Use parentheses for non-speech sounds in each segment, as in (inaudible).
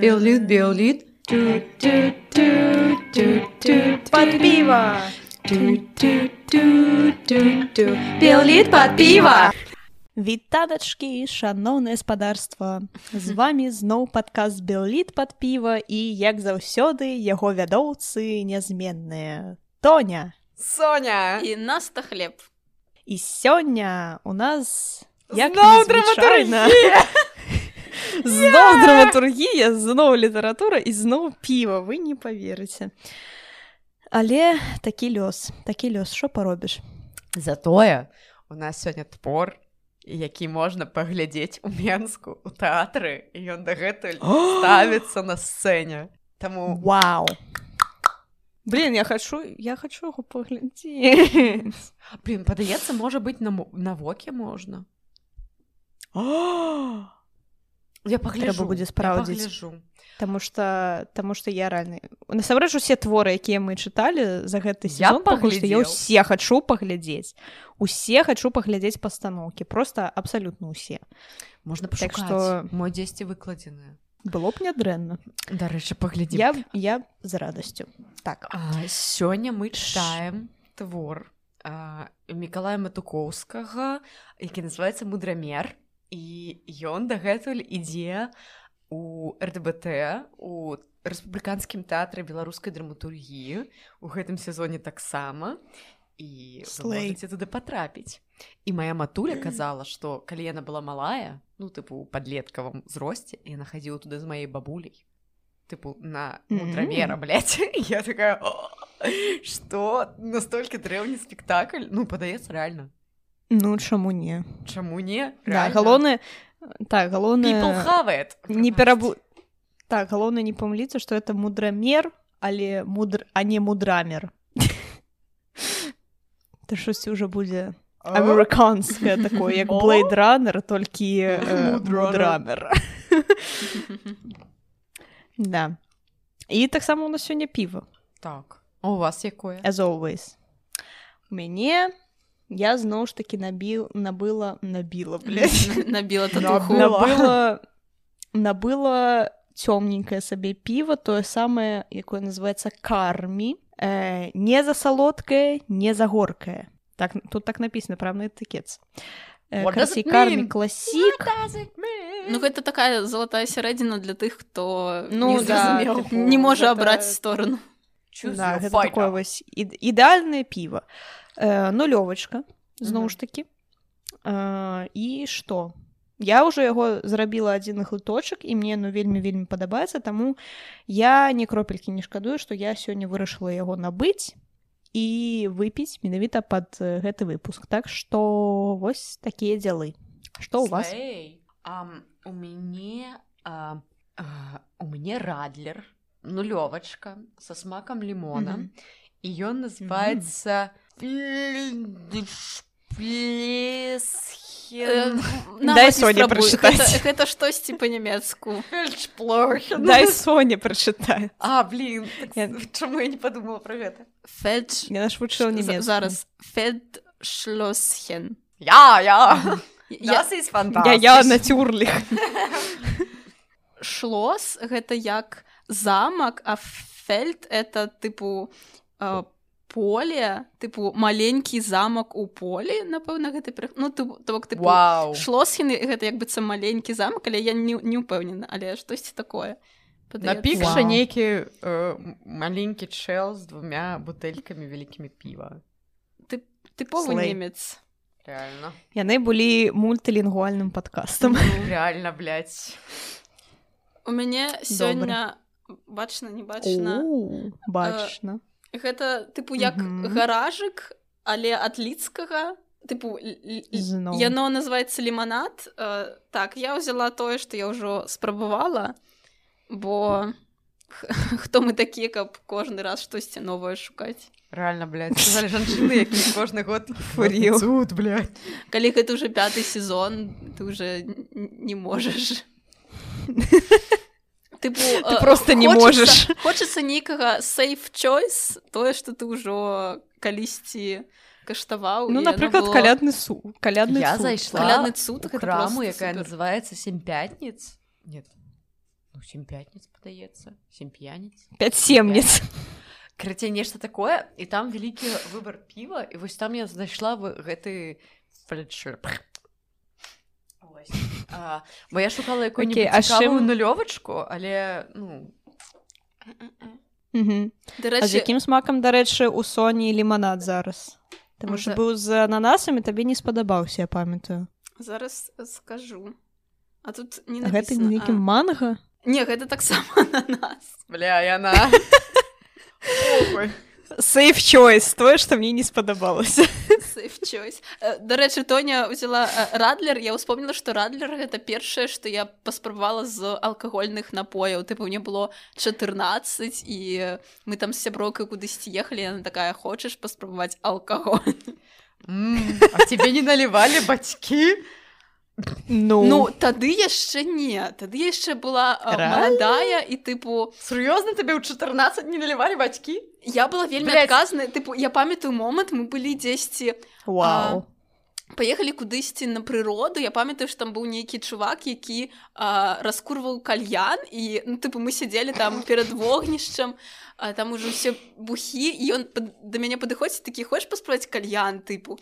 Биолит, биолит. Под пиво. Біоліт пад піва. Вітадачкі, шаноўнае спадарства. З вами зноў падказ Белліт пад піва і, як заўсёды, яго вядоўцы нязменныя. Тоня. Соня. І наста хлеб. І сёння у нас як незвычайна. Зноў драматургія, зноў літаратура і зноў піва, вы не паверыце. Але такі лёс, такі лёс, што паробіш? Затое у нас сёння твор, які можна паглядзець у Менску у тэатры ён дагэтуль (gasps) ставіцца на сцэне. Таму Вау. Блин, я хочу, я хочу яго паглядзець. (laughs) блин, падаецца, можа быць на мо- на воке можна. (gasps) Я пагляджу, будзе спраўдзіць. Таму што таму што я рэальны насамрэч усе творы якія мы чыталі за гэты сезон што я ўсе хачу паглядзець усе хачу паглядзець пастаноўкі просто абсалютна ўсе Можна Так што- Мо дзесьці выкладзеныя. Было б нядрэнна Дарэчы, паглядзім. я я з радасцю. Так. А, сёння мы чытаем твор а, Мікалая Матукоўскага, які называецца мудрамер і ён дагэтуль ідзе у РДБТ у рэспубліканскім тэатры беларускай драматургіі. У гэтым сезоне таксама і можаце туды патрапіць. І моя матуля казала, што калі яна была малая, ну тыпу у падлеткавым зросце яна хадзіла туды з маёй бабуляй тыпу на Мгм. мудрамера блядь. (laughs) я такая «О, што настолькі дрэўні спектакль? Ну падаецца рэальна ну чаму не? Чаму не? Да, галоўнае так галоўнае не перабу так галоўнае не памыліцца што это мудрамер але мудр а не мудрамер Та штосьці ўжо будзе амерыканскае такое як О. блейдранер толькі (laughs) э, мудрамер (laughs) да. І таксама у нас сёння піва так а у вас якое as always. У мяне я зноў ж таки набіў набыла набіла (laughs) блядь. Набіла Набыла. татуху. набыла набыла цёмненькае сабе піва тое самае якое называется кармі э, не за салодкае не за горкае. Так тут так написано прям на этыкетц What does it кармі mean? класік Ну гэта такая залатая сярэдзіна для тых, хто Ну, не, да, не можа гэта- абраць сторону. да, гэта такое вось ід- ідэальнае піва э, нулёвачка зноў ж таки э, і што я ўжо яго зрабіла адзін глыточак і мне ну вельмі вельмі падабаецца таму я не кропелькі не шкадую што я сёння вырашыла яго набыць і выпіць менавіта пад э, гэты выпуск. Так што вось такія дзелы што у вас? Um, у мяне а, а, у мяне радлер нулёвачка со смакам лімона Мгм. і ён называется Э, Фельдшплесхен. На, Дай вось і Соне спрабуй. прачытаць. Гэта, гэта штосьці па-нямецку. Фельдшплохен. дай соня прачытай А, блин, так Я- с- чаму я не подумала про гэта? Фельдш... я наш вучыла За- немецку Зараз. Фельдшлосхен. Я, я. Я... Das ist я я нацюрліх Шлос гэта як замак, а фельд это тыпу э, поле, тыпу маленькі замак у полі, напэўна перах... ну тыпу, то бок тыпу Вау. шлосхены гэта як быццам маленькі замак, але я не, не ўпэўнена, але штосьці такое. На Падаецца. пікша Вау. нейкі э, маленькі чэл з двумя бутэлькамі вялікімі піва. тыповы Слэй. немец. Реально. яны былі мультылінгвальным падкастам (laughs) Реально, блядь. У мяне сёння бачна не бачна О, бачна гэта тыпу як Мгм. гаражык але ад лідскага тыпу яно называется ліманад э, так я ўзяла тое што я ўжо спрабавала бо (laughs) хто мы такія каб кожны раз штосьці новае шукаць Реально, блядь. Сказали жанчыны, які кожны год. Цуд, блядь. калі гэта уже пяты сезон ты уже не можаш (laughs) Тыпу, (laughs) Ты просто не можаш. хочацца нейкага сейф choice тое што ты ўжо калісьці каштаваў Ну, напрыклад, было- калядны су калядны Я зайшла Калядны цуд, краму, якая супер. называецца сем пятніц нет ну сем пятніц падаецца сем п'яніц пять семніц крыцей нешта такое. І там вялікі выбар піва і вось там я знайшла в гэты фальшыр Ось. А, бо я шукала Окей, якую-нибудь а цікавую чым- нульовачку але ну Мгм. Да А з рэчы, якім смакам дарэчы у соні ліманад зараз? Таму што Можа- быў з ананасамі табе не спадабаўся я памятаю. зараз скажу. А тут не гэта напісана. нейкім А, манга не гэта таксама (laughs) на нас бля яна сейф choice тое што мне не спадабалася (laughs) Safe choice. Э, Дарэчы, Тоня ўзяла радлер. Я ўспомніла, што радлер гэта першае, што я паспрабавала з алкагольных напояў. Тыпу мне было 14 і мы там з сяброкай кудысьці ехалі, яна такая хочаш паспрабаваць алкаголь. М, а тебе не налівалі бацькі ну, Ну тады яшчэ не, тады яшчэ была маладая і тыпу сур'ёзна табе ў 14 не налівалі бацькі? я была вельмі адказная, тыпу я памятаю момант мы былі дзесьці вау. паехалі кудысьці на прыроду. Я памятаю што там быў нейкі чувак які а, раскурваў кальян. І ну, тыпу мы сядзелі там перад вогнішчам а, там ужо ўсе бухі і ён пад- да мяне падыходзіць такі хочаш паспраць кальян? Тыпу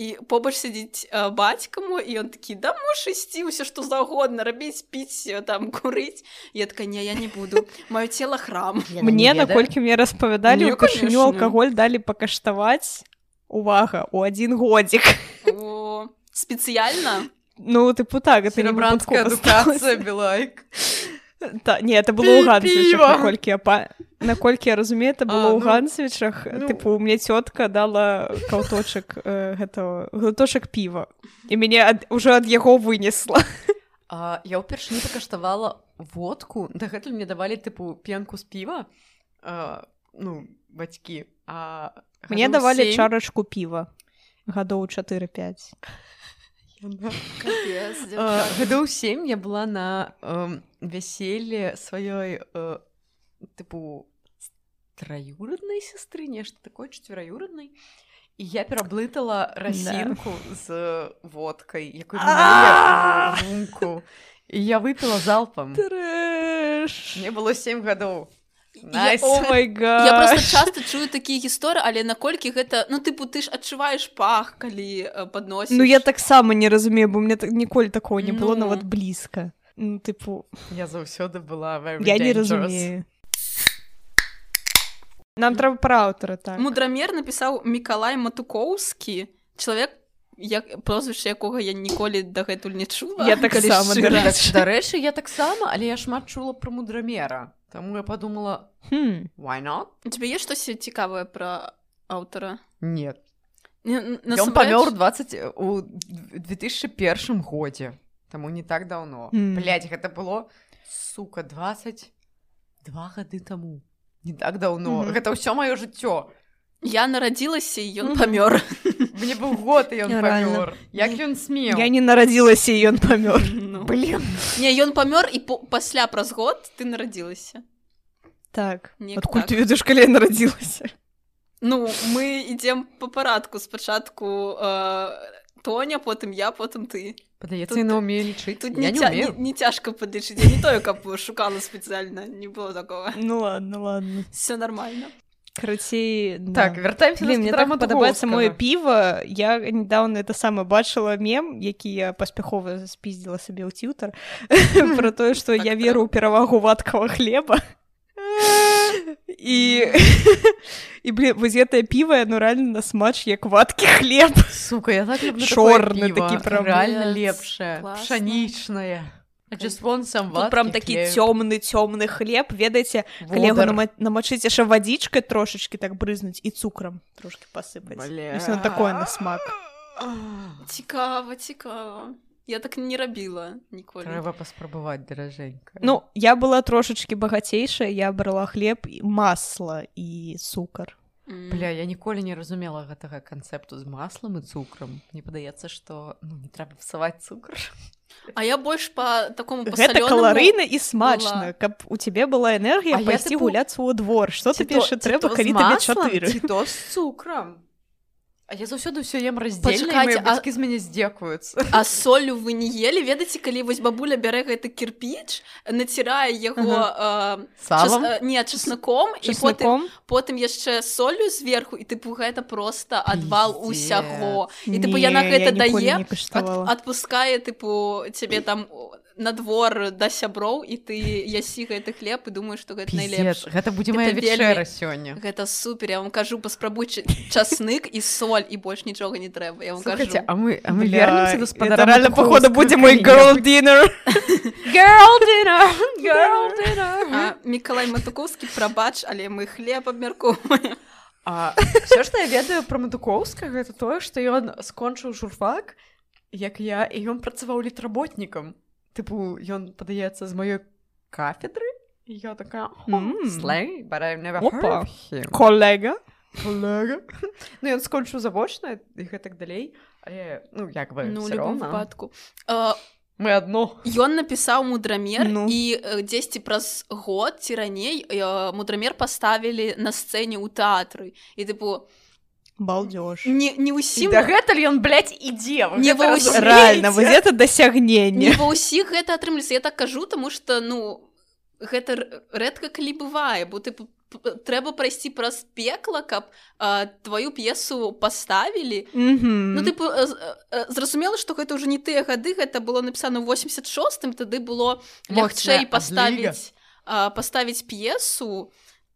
і побач сядзіць а, бацька мой і ён такі да можаш ісці ўсё што заўгодна рабіць піць э, там курыць я такая не я не буду маё цела храм (laughs) мне наколькі мне распавядалі упершыню конечно. алкаголь далі пакаштаваць увага у адзін годзік О, спецыяльна ну тыпу так это не Серабранская выпадкова адукацыя белайк Та, не, это было Пі- Гансвічах, піва. наколькі я, па... наколькі я разумею, это было А, ў ну, Гансвічах. ну. Тыпу, мне цётка дала каўточак э, гэтага, глыточак піва. І мяне ад... уже ад яго вынесла. А, я ўпершыню пакаштавала водку дагэтуль мне давалі тыпу пенку з піва а, ну бацькі а Мне давалі сем чарачку піва. Гадоў 4-5. (laughs) яна- Капец, А, дзяўчата. гадоў сем я была на эм, вяселле сваёй э, тыпу траюроднай сястры нешта такое чацвераюроднай і я пераблытала расінку з водкай якую румку і я выпіла залпам мне было сем гадоў Я- Nice. О май (laughs) гад. Я просто часто чую такія гісторыі, але наколькі гэта ну тыпу ты ж адчуваеш пах, калі э, падносіш. Ну я таксама не разумею, бо мне так ніколі такого не было Ну. нават блізка. Ну, тыпу, я заўсёды была я не разумею. Нам трэба пра аўтара так. Мудрамер напісаў Мікалай Матукоўскі, чалавек як прозвішча якога я ніколі дагэтуль не чула. Я таксама, Калі дарэчы. я таксама але я шмат чула пра мудрамера Таму я подумала Хм. why not У тебе есть штось цікавае пра аўтара? нет Не, н- Ён насамрэч- памёр 20 у 2001 годзе Таму не так даўно М. Блядь, гэта было сука 20 два гады таму не так даўно Мгм. гэта ўсё маё жыццё Я нарадзілася і ён Мгм. памёр. (laughs) мне быў год і ён памёр як ён смеў Я не нарадзілася і ён памёр. Ну. блин Не, ён памёр і по- пасля праз год ты нарадзілася. Так. Неяк Адкуль так. ты ведаеш, калі я нарадзілася? Ну, мы ідзем па парадку спачатку э, Тоня, потым я, потым ты. Падаецца яна ўмее лічыць Тут не, не ця... не, умею не цяжка падлічыць. Я не тое, каб шукала спецыяльна, не было такого. (laughs) Ну ладно, ладно. Все нормально. Карацей, так вяртаемся мне так падабаецца мое маё піва. Я недавно это саме бачыла мем, які я паспяхова спіздзіла сабе ў тьютар (laughs) пра тое, што я веру ў перавагу вадкага хлеба. І і (laughs) блин, вось гэтае піва яно рэальна на смач як вадкі хлеб. сука я так люблю Чорны такі прям. рэальна Блядь, лепшае пшанічнае прям такі цёмны цёмны хлеб, ведаеце, нама- намачыць яшчэ вадзічкай трошачкі так брызнуць і цукрам трошки пасыпаць. Бля. Вось на такое на смак. Цікава, цікава. Я так не рабіла ніколі. трэба паспрабаваць даражэнька Ну, я была трошачки багацейшая, я брала хлеб, і масла і цукар. М. Бля я ніколі не разумела гэтага канцэпту з маслам і цукрам Мне падаецца што ну, не трэба псаваць цукр А я больш па такому Гэта каларыйна і смачна, была. каб у цябе была энергія пайсці тыпу- гуляцца ў двор. Што Ці табе яшчэ то- ці трэба, калі табе чатыры? то з цукрам А я заўсёды ўсё ем раздзельна, бацькі з мяне здзекуюцца. А (laughs) солю вы не ели? Ведаеце калі вось бабуля бярэ гэты кірпіч націрае яго э, час, э, не часнаком і потым потым яшчэ солю зверху і тыпу гэта просто адвал Пиздец. усяго і тыпу яна гэта дае адпускае тыпу цябе там на двор да сяброў і ты ясі гэты хлеб і думаю што гэта найлепш гэта будзе моя вечэра сёння. гэта супер я вам кажу паспрабуй ча- часнык і соль і больш нічога не трэба я вам Слухайте, кажу а мы, а мы вернемся до спадара реально, походу, будет мой girl dinner. (laughs) Girl dinner! (laughs) Girl dinner! А, Мікалай Матукоўскі прабач але мы хлеб абмяркоўваем А, все, што я ведаю пра Матукоўскага, гэта тое, што ён скончыў журфак, як я, і ён працаваў літработнікам. Тыпу, ён падаецца з маёй кафедры, я такая, слэй. Коллега. Калега. (laughs) Ну, ён скончыў завочна і гэтак далей, але, ну, як бы, ну выпадку А, Мы адно. Ён напісаў мудрамер Ну. і дзесьці праз год ці раней мудрамер паставілі на сцэне ў тэатры і тыпу Балдеж. не, не І ўсім дагэтуль ён, блядь, ідзе. Не ва ўсім. Реально, вот это не досягнение. ва ўсіх гэта атрымліваецца я так кажу тому что ну гэта рэдка калі бывае бо ты трэба прайсці праз пекла каб а, тваю п'есу паставілі Мгм. Ну тыпу э, э, зразумела што гэта ўжо не тыя гады гэта было напісана ў 86 тады было лягчэй паставіць а, паставіць п'есу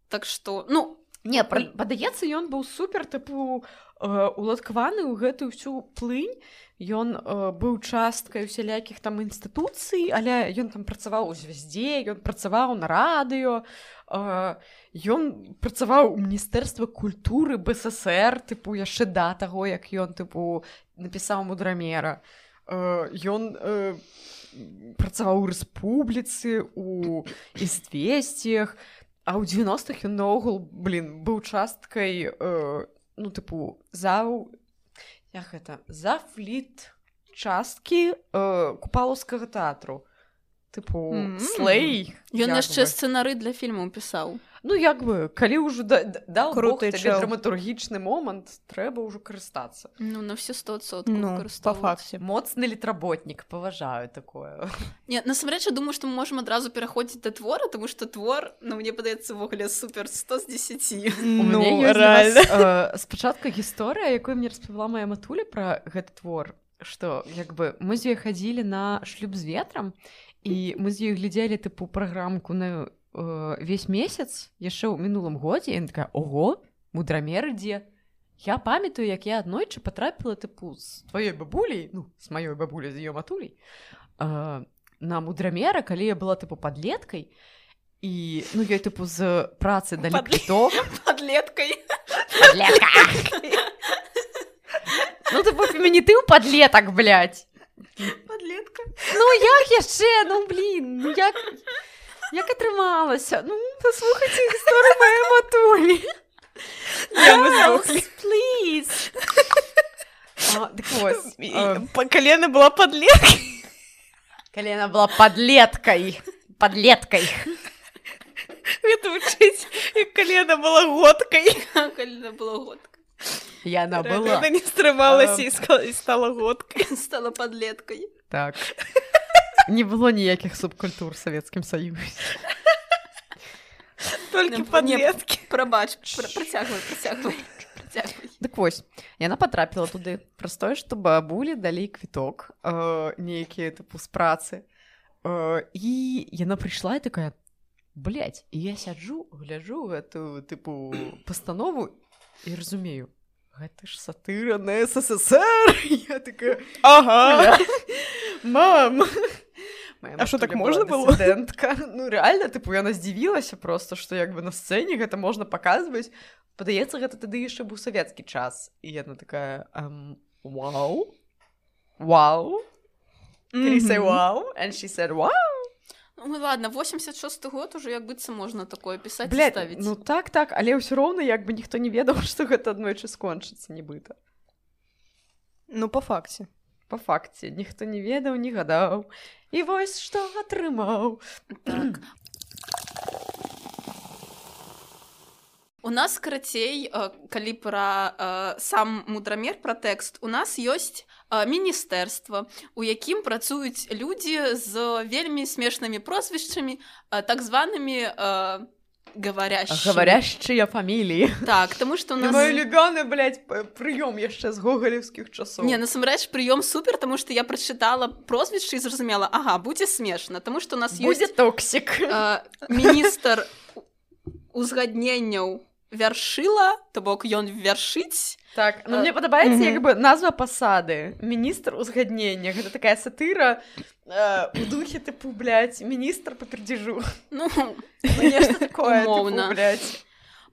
так што ну Не, падаецца, ён быў супер тыпу э, уладкаваны ў гэтую всю плынь. Ён э, быў часткай усялякіх там інстытуцый, але ён там працаваў у звязде, ён працаваў на радыё. Э, ён працаваў у міністэрства культуры БССР, тыпу яшчэ да таго, як ён тыпу напісаў мудрамера. Э, ён э, працаваў у рэспубліцы, у ізвесціях, а ў 90-х ён наогул блин быў часткай э, ну тыпу заў як гэта зафліт часткі э, купалаўскага тэатру тыпу Мгм. слей ён яшчэ сцэнары для фільмаў пісаў ну як бы калі ўжо да, да, даў Круты драматургічны момант трэба ўжо карыстацца ну на все 100 Ну, по факте. моцны літработнік паважаю такое. (laughs) Не, насамрэч я думаю што мы можам адразу пераходзіць да твора тому што твор ну мне падаецца увогуле супер 100 з 10 У (laughs) мяне Ну, вас, э, спачатку гісторыя якую мне распавяла моя матуля пра гэты твор што як бы мы з ёй хадзілі на шлюб з ветрам і мы з ёй глядзелі тыпу праграмку на э, весь месяц. Яшчэ ў мінулым годзе такая ого мудрамер ідзе я памятаю як я аднойчы патрапіла тыпу з тваёй бабуляй ну з маёй бабуляй з ее матулей э, на мудрамера калі я была тыпу падлеткай і ну ёй тыпу з працы далі Падле- квіток (laughs) падлеткай Подлетка. (laughs) Ну ты фемінітыў падлетак, блядь. (laughs) падлетка Ну як яшчэ, ну блин, ну як як атрымалася? Ну паслухайце гісторыю мае матулі. Не, мы сдохли. Please. А, дык вось, И по колено была подлеткой. калі яна была падлеткай, падлеткай. Это учить. И колено было годкой. калі было годка (laughs) Яна Она была. не и ска- и стала годкой. (laughs) стала падлеткай Так. (laughs) Не было ніякіх субкультур Савецкім Саюзе. Только Не, подлетки. прабач пр- працягвай працягвай Дык вось яна патрапіла туды праз тое што бабулі далі квіток э, нейкія тыпу з працы э, і яна прыйшла і такая блять і я сяджу гляджу гэтую тыпу пастанову і разумею гэта ж сатыра на ССР (laughs) я такая Ага. «Бля, мам А што, так можна было? дысідэнтка. ну реально тыпу яна здзівілася просто што як бы на сцэне гэта можна паказваць падаецца гэта тады яшчэ быў савецкі час і яна такая um, вау вау wow? And she said wow. Ну ладно 86 год уже як быццам можна такое пісаць Блядь, ставіць ну так так але ўсё роўна як бы ніхто не ведаў што (laughs) гэта аднойчы скончыцца нібыта Ну, по факте. по факце ніхто не ведаў не гадаў і вось што атрымаў так У нас карацей э, калі пра э, сам мудрамер пра тэкст у нас ёсць э, міністэрства у якім працуюць людзі з вельмі смешнымі прозвішчамі так званымі говорящими. Говорящыя фаміліі так тому что у нас любёны прыём яшчэ з гогалевскіх часоў не насамрэч прыём супер тому что я прачытала прозвішчы і зразумела Ага будзе смешна тому что у нас будзе токсік міністр (laughs) узгадненняў вяршыла то бок ён вяршыць так ну, мне падабаецца як бы назва пасады. Міністр узгаднення. Гэта такая сатыра у духе тыпу блядь, міністр па пердзежу ну, ну такое моўна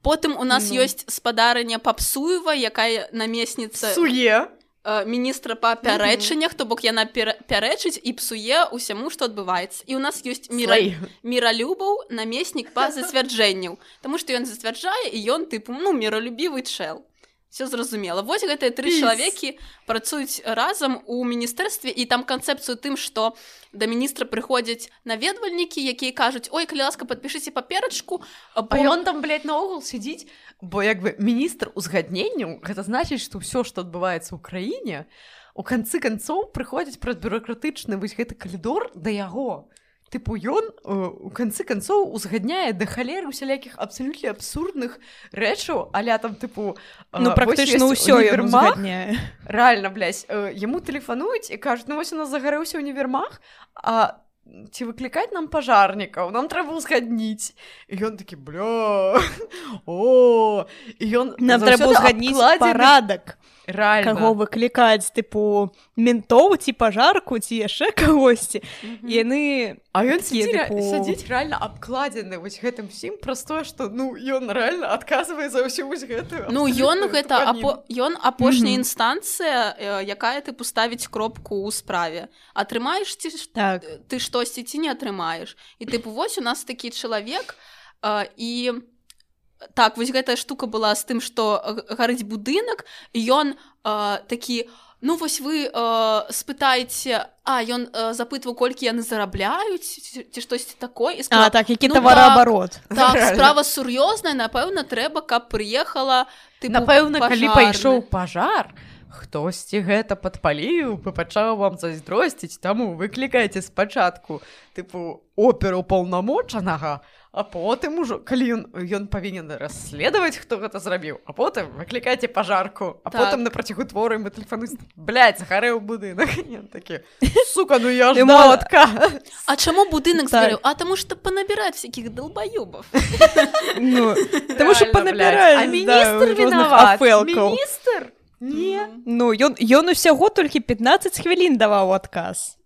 потым у нас ну. ёсць спадарня папсуева якая намесніца суе. Э, міністра па пярэчаннях то бок яна пярэчыць і псуе ўсяму што адбываецца. І у нас ёсць міра міралюбаў намеснік па (laughs) зацвярджэнняў Таму што ён зацвярджае і ён тыпу ну міралюбівы чэл все зразумела вось гэтыя тры чалавекі працуюць разам у міністэрстве і там канцэпцыю тым што да міністра прыходзяць наведвальнікі якія кажуць ой калі ласка подпішыце паперачку бо ён там наогул сядзіць бо як бы міністр узгадненняў гэта значыць што ўсё што адбываецца ў краіне у канцы канцоў прыходзіць праз бюрократычны вось гэты калідор да яго тыпу ён э, у канцы канцоў узгадняе да халеры усялякіх абсалютна абсурдных рэчаў аля там тыпу э, ну практычна ўсё реально блясь э, яму тэлефануюць і кажуць ну вось у нас загарэўся універмах а ці выклікаць нам пажарнікаў? Нам трэба узгадніць ён такі бля (laughs) о! І ён нам трэба узгадніць парадак реально. Каго выклікаць тыпу ментоў ці пажарку ці яшчэ (laughs) кагосьці яны а ён сядзіць реально абкладзены вось гэтым всім праз тое што ну ён реально адказвае за ўсю вось гэтую ну ён гэта ён апошняя інстанцыя якая ты паставіць кропку ў справе. Атрымаеш ці так. ты штосьці ці не атрымаеш і тыпу вось у нас такі чалавек і у так вось гэтая штука была з тым што гарыць будынак ён э, такі ну вось вы э, спытаеце а ён э, запытваў колькі яны зарабляюць ці штосьці такое і сказал, так які ну, тавараабарот так, так справа сур'ёзная напэўна трэба каб прыехала ты напэўна калі пайшоў пажар хтосьці гэта падпаліў пачаў вам зайздросціць таму выклікайце спачатку тыпу оперу паўнамочанага а а потым ужо калі ён ён павінен расследаваць хто гэта зрабіў а потым выклікайце пажарку. А так. потым на працягу творы мы тэлефану гарэў будынак (laughs) такі сука ну я мотка (laughs) А чаму будынак згарэў? А таму што панабіраць всякіх долбаёбаў. (laughs) Ну, Таму што панабіраць міністр не ну ён ён усяго толькі 15 хвілін даваў адказ.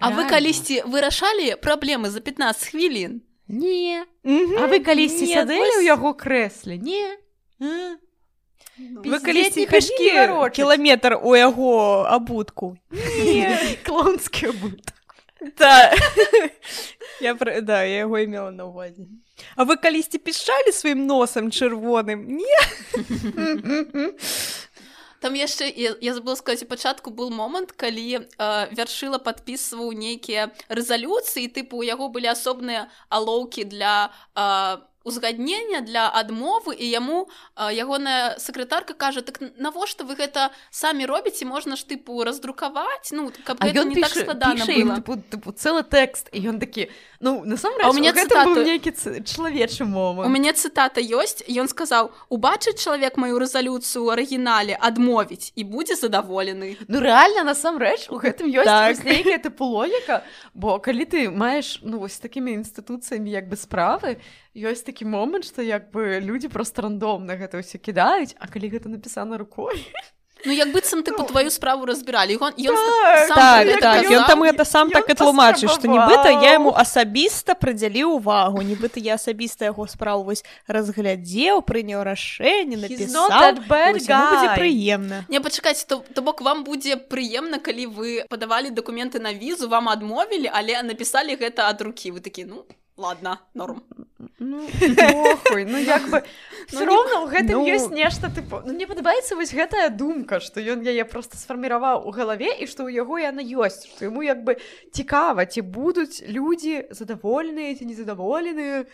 А вы калісьці вырашалі праблемы за 15 хвілін не. А вы калісьці сядэлі ў яго крэсле не. Вы калісьці кашкі кіламетр у яго абутку (laughs) клонскі абутак я да я яго имела на увазе. А вы калісьці пішчалі сваім носам чырвоным не (laughs) там яшчэ я, я забыла сказать пачатку был момант калі э, вяршыла подписываў нейкія рэзалюцыі тыпу у яго былі асобныя алоўкі для э, узгаднення для адмовы і яму ягоная сакратарка кажа так навошта вы гэта самі робіце? Можна ж тыпу раздрукаваць? Ну каб ён не так складана цэлы тэкст і ён такі ну насамрэч у мяне нейкі чалавечы мова у мяне цытата ёсць ён сказаў убачыць чалавек маю рэзалюцыю арыгінале адмовіць і будзе задаволены ну рэальна насамрэч у гэтым ёсць так. нейкая тыпу логіка бо калі ты маеш ну вось такімі інстытуцыямі як бы справы ёсць такі момант што як бы людзі проста рандомна гэта ўсё кідаюць а калі гэта напісана рукой. Ну як быццам ты ну, твою справу разбіралі ён, ён так, так, так, ён там гэта сам так і тлумачыць што нібыта я яму асабіста прыдзяліў увагу нібыта я асабіста яго справу вось разглядзеў прыняў рашэнне прыемна. Не пачакаць то, то бок вам будзе прыемна калі вы падавалі дакументы на візу вам адмовілі але напісалі гэта ад рукі. Вы такі ну ладно норм. Ну, охуй, (laughs) ну як бы ну, роўна ў гэтым ну... ёсць нешта тыпу ну, мне падабаецца вось гэтая думка што ён яе просто сфарміраваў у галаве і што ў яго яна ёсць што яму як бы цікава ці будуць людзі задаволеныя ці незадаволеныя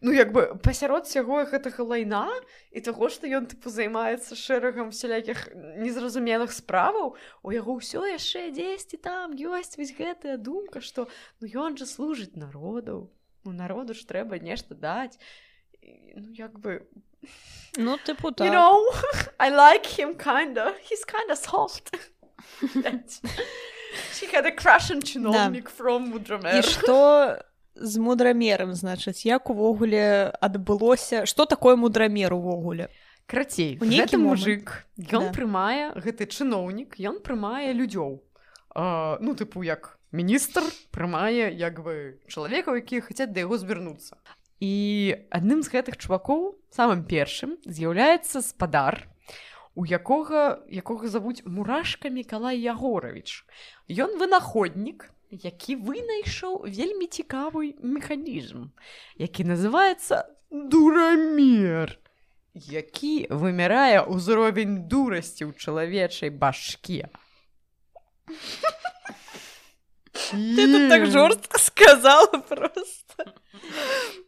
ну як бы пасярод сяго гэтага лайна і таго што ён тыпу займаецца шэрагам сялякіх незразумелых справаў у яго ўсё яшчэ дзесьці там ёсць вось гэтая думка што ну ён жа служыць народу ну народу ж трэба нешта даць. Ну як бы ну тыпу так. you know, (laughs) I like him kinda. He's kinda soft. She had a crush on чиновник да. from Мудрамер. Што з мудрамерам значыць як увогуле адбылося што такое мудрамер увогуле? Крацей гэты мужик ён да. прымае гэты чыноўнік ён прымае людзёў. Ну тыпу як міністр прымае як бы чалавекаў якія хацяць да яго звярнуцца. І адным з гэтых чувакоў самым першым з'яўляецца спадар у якога якога завуць мурашка мікалай ягорович ён вынаходнік які вынайшоў вельмі цікавы механізм які называется дурамер які вымярае ўзровень дурасці ў чалавечай башке так жорстка (laughs) сказала просто.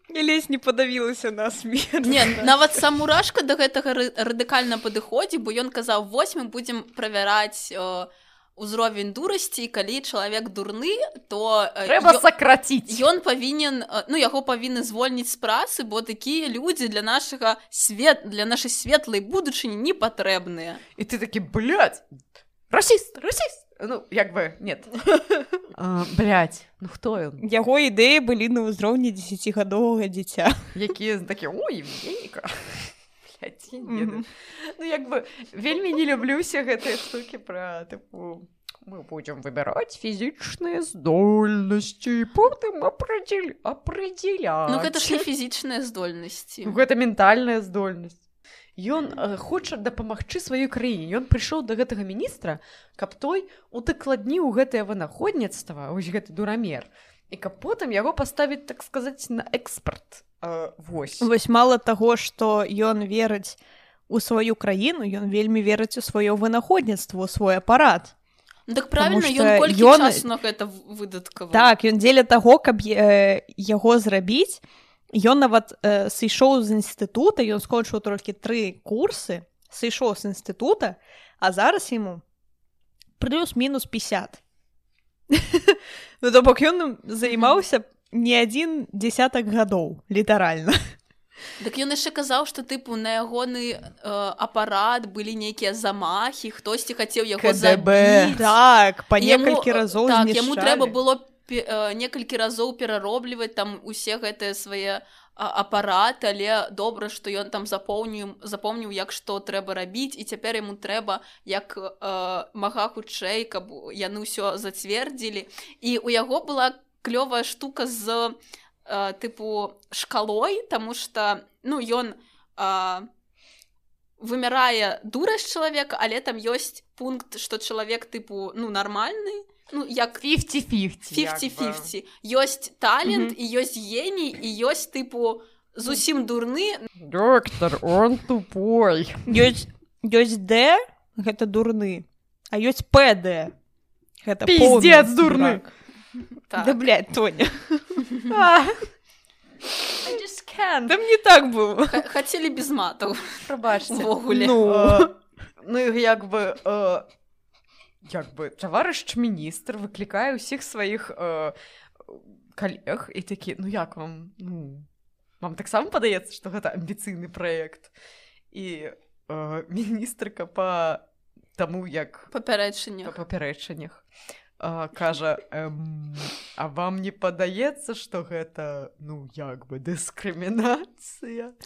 Я лезь не падавілася на смерць не нават сам мурашка да гэтага радыкальна падыходзе бо ён казаў вось мы будзем правяраць узровень дурасці калі чалавек дурны то трэба сакраціць ён павінен ну яго павінны звольніць з працы бо такія людзі для нашага свет для нашай светлай будучыні не патрэбныя і ты такі расіст расіст ну як бы нет. Блядь, ну хто ён яго ідэі былі на ўзроўні десятгадовага дзіця якія такі ой ну як бы вельмі не люблюся гэтыя штукі пра тыпу мы будем выбіраць фізічныя здольнасці потым апрадзель апрадзеля ну гэта ж не фізічныя здольнасці. Гэта ментальная здольнасць Ён э, хоча дапамагчы сваёй краіне. Ён прыйшоў да гэтага міністра, каб той удакладніў гэтае вынаходніцтва, вось гэты дурамер. І каб потым яго паставіць так сказаць на экспорт. Э, вось. вось мала таго, што ён верыць у сваю краіну, ён вельмі верыць у сваё вынаходніцтва, свой апарат. Так правильно ён, ён... гэта выдатка. Так, ён дзеля таго, каб э, яго зрабіць, ён нават э, сышоў з інстытута ён скончыў толькі тры курсы сышоў з інстытута а зараз яму плюс-мінус 50 ну то бок ён займаўся не адзін десятак гадоў літаральна Дык ён яшчэ казаў што тыпу на ягоны э, апарат былі нейкія замахі хтосьці хацеў яго так па некалькі разоў так, яму трэба было некалькі разоў пераробліваць там усе гэтыя свае апарат але добра што ён там запоўніў запомніў як што трэба рабіць і цяпер яму трэба як э, мага хутчэй каб яны ўсё зацвердзілі і у яго была клёвая штука з э, тыпу шкалой тому что ну ён э, вымярае дурасць чалавека але там ёсць пункт што чалавек тыпу ну нармальны ну як 50-50 ёсць талент і ёсць геній і ёсць тыпу зусім дурны доктор он тупой. Ёсць ёсць д гэта дурны а ёсць пд гэта пиздец дурны. так. да, блядь, тоня. (laughs) Там не так было. Хацелі без матаў прабачвогуле ну, ну як бы э, як бы таварыш міністр выклікае ўсіх сваіх э, калег і такі ну як вам ну, вам таксама падаецца што гэта амбіцыйны праект і э, міністрка па таму як папярэчанне папярэчаннях кажа а вам не падаецца што гэта ну як бы дыскрымінацыя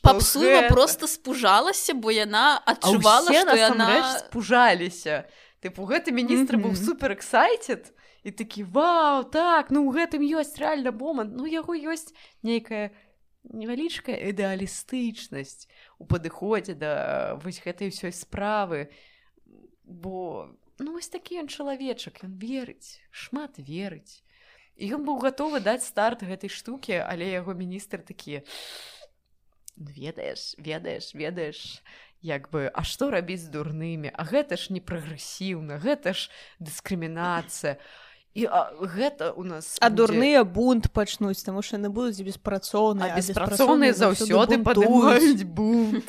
папсула гэта... просто спужалася бо яна адчувала што яна спужаліся тыпу гэты міністр быў супер эксайтед і такі вау так ну у гэтым ёсць рэальна момант ну яго ёсць нейкая невялічкая ідэалістычнасць у падыходзе да вось гэтай ўсёй справы бо ну вось такі ён чалавечак ён верыць шмат верыць. І ён быў гатовы даць старт гэтай штукі але яго міністр такі ведаеш ведаеш ведаеш як бы а што рабіць з дурнымі? А гэта ж не прагрэсіўна гэта ж дыскрымінацыя і а, гэта у нас А будзе- дурныя бунт пачнуць таму що яны будуць беспрацоўныя беспрацоўныя заўсёды падымаюць бунт.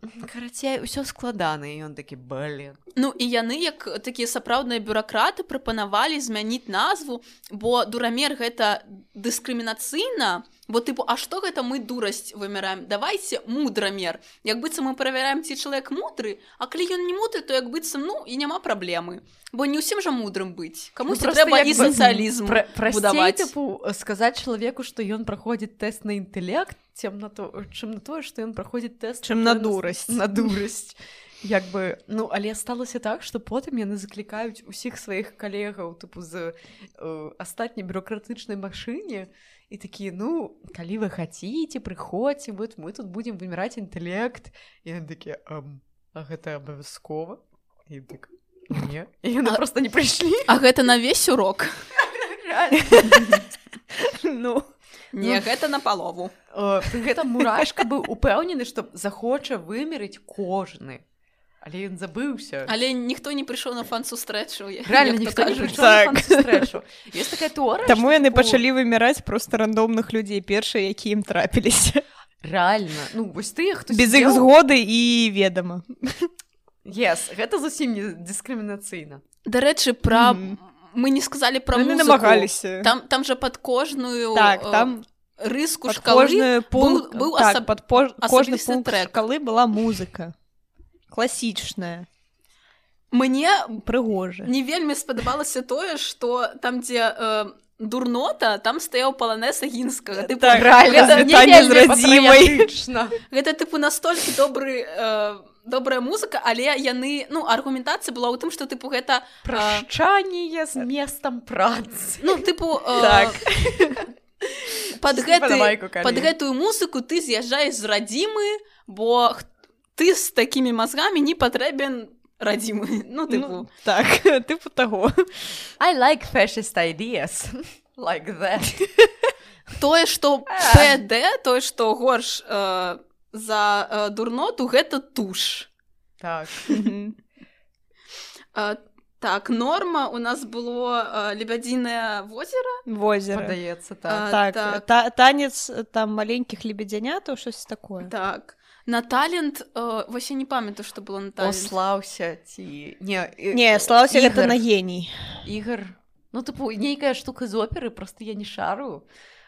(laughs) Карацей усё складана і ён такі блин Ну і яны як такія сапраўдныя бюракраты прапанавалі змяніць назву бо дурамер гэта дыскрымінацыйна бо тыпу а што гэта мы дурасць вымяраем давайте мудрамер як быццам мы правяраем ці чалавек мудры а калі ён не мудры то як быццам ну і няма праблемы бо не ўсім жа мудрым быць. Камусь Ну, просто трэба і сацыялізм Пра будаваць. тыпу сказаць чалавеку што ён праходзіць тэст на інтэлект цем на то чым на тое што ён праходзіць тэст Чым на дурасць. на дурасць як бы ну але сталася так што потым яны заклікаюць усіх сваіх калегаў тыпу з э, астатняй бюрократычнай машыне і такія ну калі вы хаце прыходзьце вот мы тут будзем выміраць інтэлект і такія «Ам, а гэта абавязкова і так не яны А- просто не прыйшлі А гэта на весь урок? (laughs) Ну не Ну. гэта на палову Э, Пры гэтым мурашка быў упэўнены, што захоча вымерыць кожны. Але ён забыўся. але ніхто не прыйшоў на фан сустрэчу Реально ніхто не прыйшоў Так. на фан-сустрэчу. Ёсць такая тэорыя, Таму яны тыпу, пачалі выміраць проста рандомных людзей першыя які ім трапіліся Реально. Ну, вось тыя, хто без іх згоды і ведама Yes, гэта зусім не дыскрымінацыйна. Дарэчы пра Мгм. мы не сказалі пра музыку. намагаліся там там жа пад кожную так э, там рыску шкалы пункт быў так, асаб- пад пож... кожны пункт шкалы была музыка класічная мне прыгожа не вельмі спадабалася тое што там дзе э, дурнота там стаяў паланеса гінскага Тыпу, Так, гэта тыпу настолькі добры э, добрая музыка але яны ну аргументацыя была ў тым што тыпу гэта Прашчанне з месцам працы. ну тыпу э, Так. под гэты падавайку, калі. под гэтую музыку ты з'язджаеш з радзімы бо ты з такімі мазгамі не патрэбен радзімы (laughs) ну тыпу ну, так (laughs) тыпу таго I like fascist ideas. (laughs) like that. тое што пд тое што горш э, за э, дурноту гэта туш Так. Э, так норма у нас было э, лебядзінае возера возера Падаецца, А, так. так, так. Та, танец там маленькіх лебедзянятаў щось такое так на талент э, вось я не памятаю што было на талент Ослаўся ці... Не, і- не слаўся гэта Ігар. на геній Ігор ну тыпу нейкая штука з оперы просто я не шару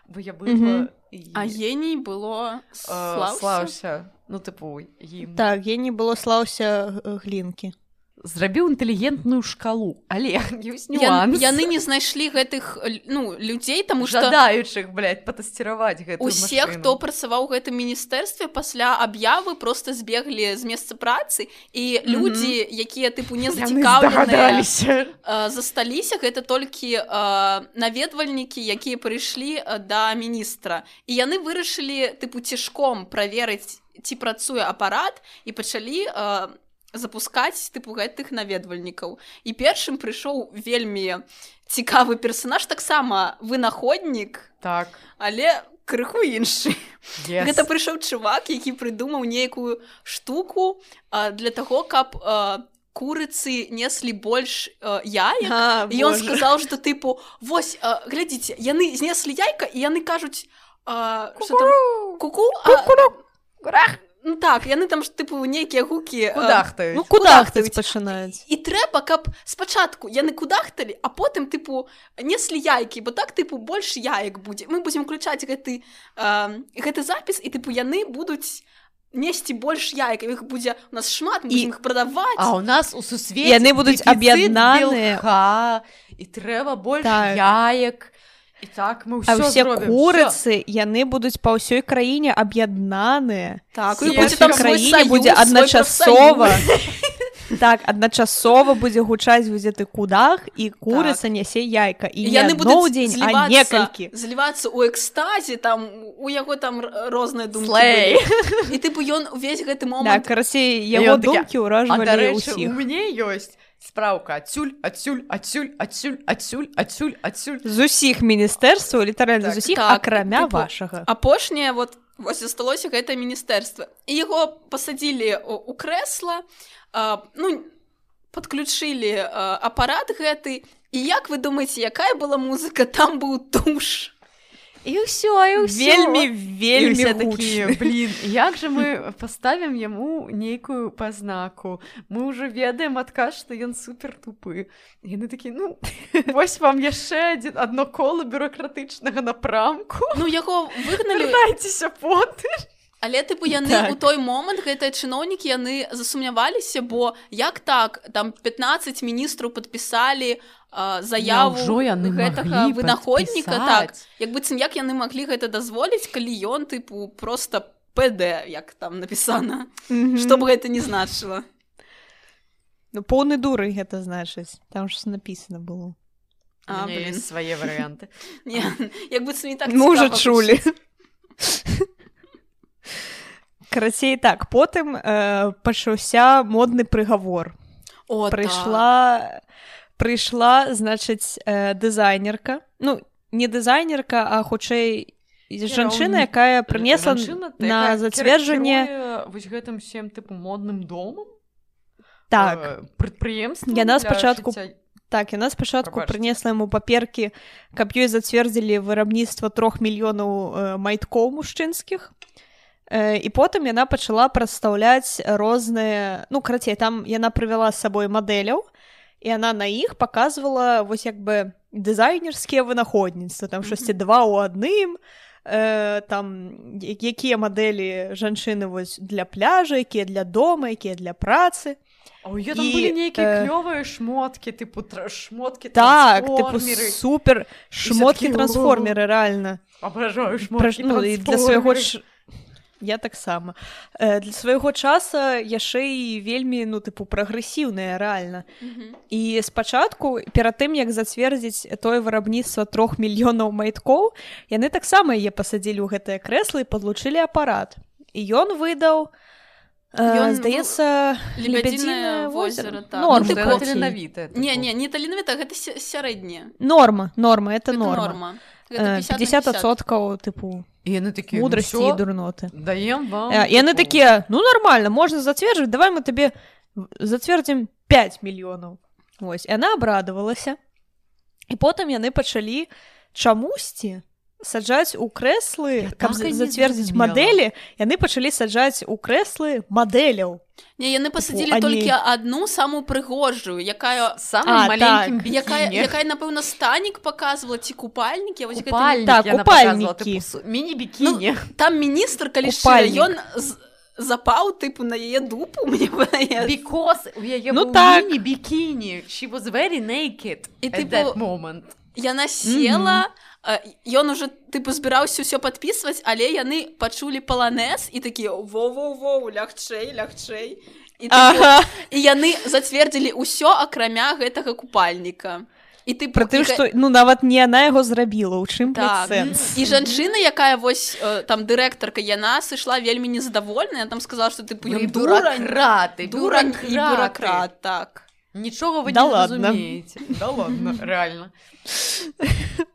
бо я Мгм. была і... а геній было э, слаўся? слаўся ну тыпу ім так геній было слаўся э, глінкі зрабіў інтэлігентную шкалу але (laughs) ёсць Я, нюанс. яны не знайшлі гэтых ну людзей таму жадаючых патасціраваць гэта усе хто працаваў гэтым міністэрстве пасля аб'явы просто збеглі з месца працы і Мгм. людзі якія тыпу не зацікаўленыя засталіся гэта толькі э, наведвальнікі якія прыйшлі да міністра. І яны вырашылі тыпу цішком праверыць ці працуе апарат і пачалі э, запускаць тыпу гэтых наведвальнікаў і першым прыйшоў вельмі цікавы персонаж таксама вынаходнік так але крыху іншы yes. Гэта прыйшоў чувак, які прыдумаў нейкую штуку а, для таго, каб а, курыцы неслі больш а, яек. а, І ён сказаў, што тыпу вось а, глядзіце, яны знеслі яйка і яны кажуць а, што там куку Гурах! Ну, так яны там ж тыпу нейкія гукі а, кудахтаюць ну куда кудахтаюць. хтось пачынаюць І трэба, каб спачатку яны кудахталі, а потым тыпу неслі яйкі, бо так тыпу больш яек будзе. Мы будзем включаць гэты, э, гэты запіс і тыпу яны будуць несці больш яек, іх будзе у нас шмат, І- іх прадаваць. А ў нас у сусвеце Яны будуць аб'яднаныя. і трэба больш Так. яек і так мы А ўсё ўсе зробім. курыцы яны будуць па ўсёй краіне аб'яднаныя так, краіне будзе адначасова так адначасова будзе гучаць будзе ты кудах і курыца нясе яйка. І яны будуць дзень а некалькі злівацца ў экстазе там у яго там розныя былі. і тыпу ён увесь гэты момант карацей ён яго думкі А ўражвалі ўсіх мяне ёсць спраўка адсюль адсюль адсюль адсюль адсюль адсюль адсюль з усіх міністэрстваў літаральна Так, з усіх так, акрамя тыпу, вашага апошняе вот вось засталося гэта міністэрства і яго пасадзілі у, крэсла а, ну подключылі апарат гэты. І як вы думаеце якая была музыка там быў туш і ўсё і ўсё. вельмі вельмі такія блин як же мы паставім яму нейкую пазнаку мы ўжо ведаем адказ што ён супер тупы яны такі ну (laughs) вось вам яшчэ адзін адно кола бюрократычнага напрамку ну яго выгналі. Вяртайцеся поты Але тыпу яны Так. у той момант гэтыя чыноўнікі яны засумняваліся бо як так там 15 міністраў падпісалі а, заяву яны гэтага вынаходніка так. як быццам як яны маглі гэта дазволіць калі ён тыпу просто пд як там напісана Мгм. што б гэта не значыла. Ну поўны дуры гэта значыць. Там ж написано было. А, свае варыянты (laughs) не як быццам не так цікава чулі карацей так потым э, пачаўся модны прыгавор. О, так. Прыйшла значыць э, дызайнерка ну не дызайнерка а хутчэй жанчына якая прынесла Жанчына, на зацверджанне вось гэтым всем тыпу модным домам так. Э, прадпрыемствам Яна спачатку жыцця- так яна спачатку прынесла яму паперкі каб ёй зацвердзілі вырабніцтва трох мільёнаў э, майткоў мужчынскіх Э, і потым яна пачала прадстаўляць розныя ну карацей там яна прывяла з сабой мадэляў і она на іх паказвала вось як бы дызайнерскія вынаходніцтва там штосьці два ў адным э, там якія мадэлі жанчыны вось для пляжа якія для дома якія для працы. Ў ёй там І, нейкія э, клёвыя шмоткі тыпу тра- шмоткі так тыпу супер шмоткі трансформеры рэальна абражаю шмоткі ну, для свайго трансформеры. Я таксама. Э, для свайго часа яшчэ і вельмі ну тыпу прагрэсіўная рэальна. Мгм. і спачатку перад тым як зацвердзіць тое вырабніцтва трох мільёнаў майткоў яны таксама яе пасадзілі ў гэтае крэсла і падлучылі апарат. І ён выдаў Ён э, здаецца Лебядзінае возера, так. норма Ну, тыпу. не не не таленавіта гэта ся- сярэдняе норма норма это Гэта норма, норма. Э, Гэта 50 адсоткаў тыпу І яны мудрасці «Ну і всё, дурноты даем вам і яны такія ну нормально можна зацверджваць давай мы табе зацвердзім 5 мільёнаў Вось яна абрадавалася і потым яны пачалі чамусьці саджаць у крэслы Я каб так не зацвердзіць мадэлі яны пачалі саджаць у крэслы мадэляў. Не яны пасадзілі они- толькі адну самую прыгожую якая самым А, маленькім так. якая бікіні. якая напэўна станік показывала ці купальнікі вось гэта Купальнікі Так, купальнікі. су- міні-бікіні. Там міністр калі шчыра, ён з- запаў тыпу на яе дупу (laughs) мне because у яе Ну так. міні-бікіні. She was very naked І, that moment. яна села э, ён уже тыпу збіраўся ўсё падпісваць але яны пачулі паланез і такія во-во-во лягчэй лягчэй і, тыпу, ага. і яны зацвердзілі ўсё акрамя гэтага купальніка. І ты Пры тым што ну нават не яна яго зрабіла у чым Так. сэнс? І жанчына якая вось э, там дырэктарка яна сышла вельмі незадавольная там сказала что ты бюракраты дурань і бюракрат так. Нічога вы Да не ладно. разумееце да ладно реально (laughs)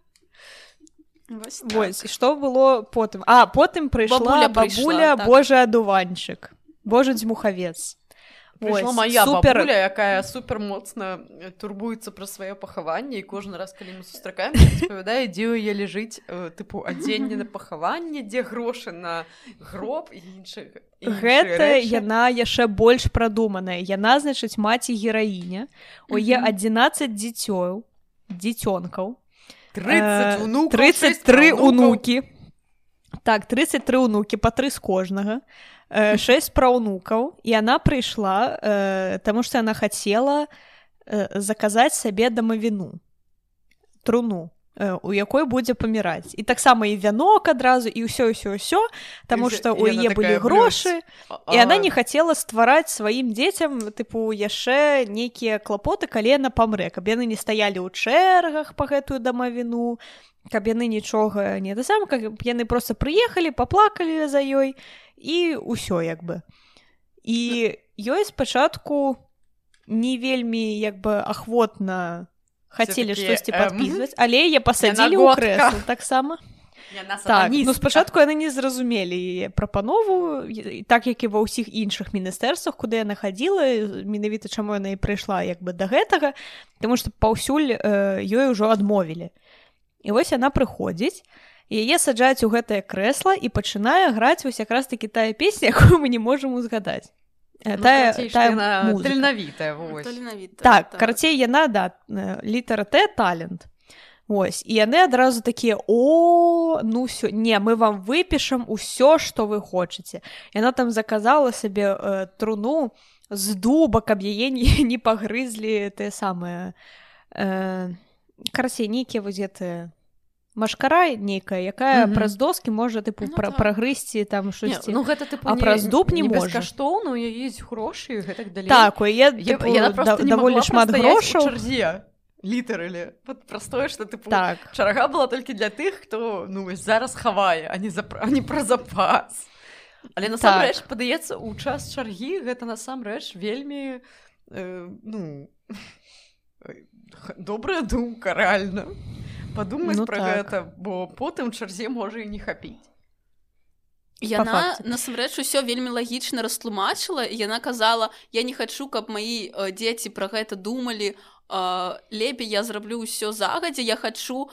Вось так. Вось што было потым а потым прыйшла Бабуля прыйшла, бабуля так. божы адуванчык божы дзьмухавец Прыйшла моя супер. бабуля якая супер моцна э, турбуецца пра сваё пахаванне і кожны раз калі мы сустракаем распавядае дзе яе ляжыць тыпу адзенне на пахаванне дзе грошы на гроб і іншых гэта яна яшчэ больш прадуманая яна значыць маці гераіня у Мгм. 11 дзіцёў дзіцёнкаў 30 Э, унукаў, 33 шэсць праўнукаў. унукі так 33 унукі па тры з кожнага 6 праўнукаў і яна прыйшла э, таму што яна хацела э, заказаць сабе дамавіну труну. э, у якой будзе паміраць. І таксама і вянок адразу і ўсё ўсё ўсё таму што у яе былі такая, грошы А- і она не хацела ствараць сваім дзецям тыпу яшчэ нейкія клапоты калі яна памрэ. Каб яны не стаялі ў чэргах па гэтую дамавіну каб яны нічога не да сам каб яны просто прыехалі паплакалі за ёй і ўсё як бы. І ёй спачатку не вельмі як бы ахвотна хацелі штосьці падпісваць але я пасадзілі ў крэсла таксама так ну спачатку яны не зразумелі яе прапанову так як і ва ўсіх іншых міністэрствах куды яна хадзіла менавіта чаму яна і прыйшла як бы да гэтага Таму што паўсюль э, ёй ужо адмовілі. І вось яна прыходзіць яе саджаюць у гэтае крэсла і пачынае граць вось якраз такі тая песня (laughs) якую мы не можам узгадаць Ну, таленавітая так карацей яна да літара т талент Ось. І яны адразу такія о ну все не мы вам выпішам усё што вы хочаце яна там заказала сабе э, труну з дуба каб яе не, не пагрызлі тыя самыя э, карасей нейкія вось гэтыя машкара нейкая якая mm -hmm. праз доскі можа тыпу ну, пра так. прагрысці там штосьці ну гэта ты а праз дуб не, не можа што я есть грошы гэтак далей. Так я, я, я да, даволі шмат грошаў літаралі вот простое что ты так. чарага была толькі для тых хто ну зараз хавае а не за не пра запас. Але насамрэч так. падаецца у час чаргі гэта насамрэч вельмі э, ну (laughs) добрая думка реально подумаць ну, про так. гэта бо потым чарзе можа і не хапіць Яна насамрэч усё вельмі лагічна растлумачыла яна казала я не хачу каб маі э, дзеці пра гэта думалі лепей я зраблю ўсё загадзя я хачу